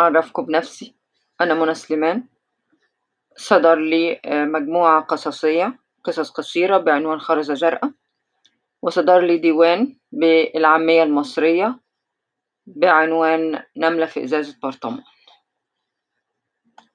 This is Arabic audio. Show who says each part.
Speaker 1: أعرفكم بنفسي. أنا منى سليمان. صدر لي آه، مجموعة قصصية قصص قصيرة بعنوان خرزة جرأة. وصدر لي ديوان بالعامية المصرية بعنوان نملة في إزازة برطمان.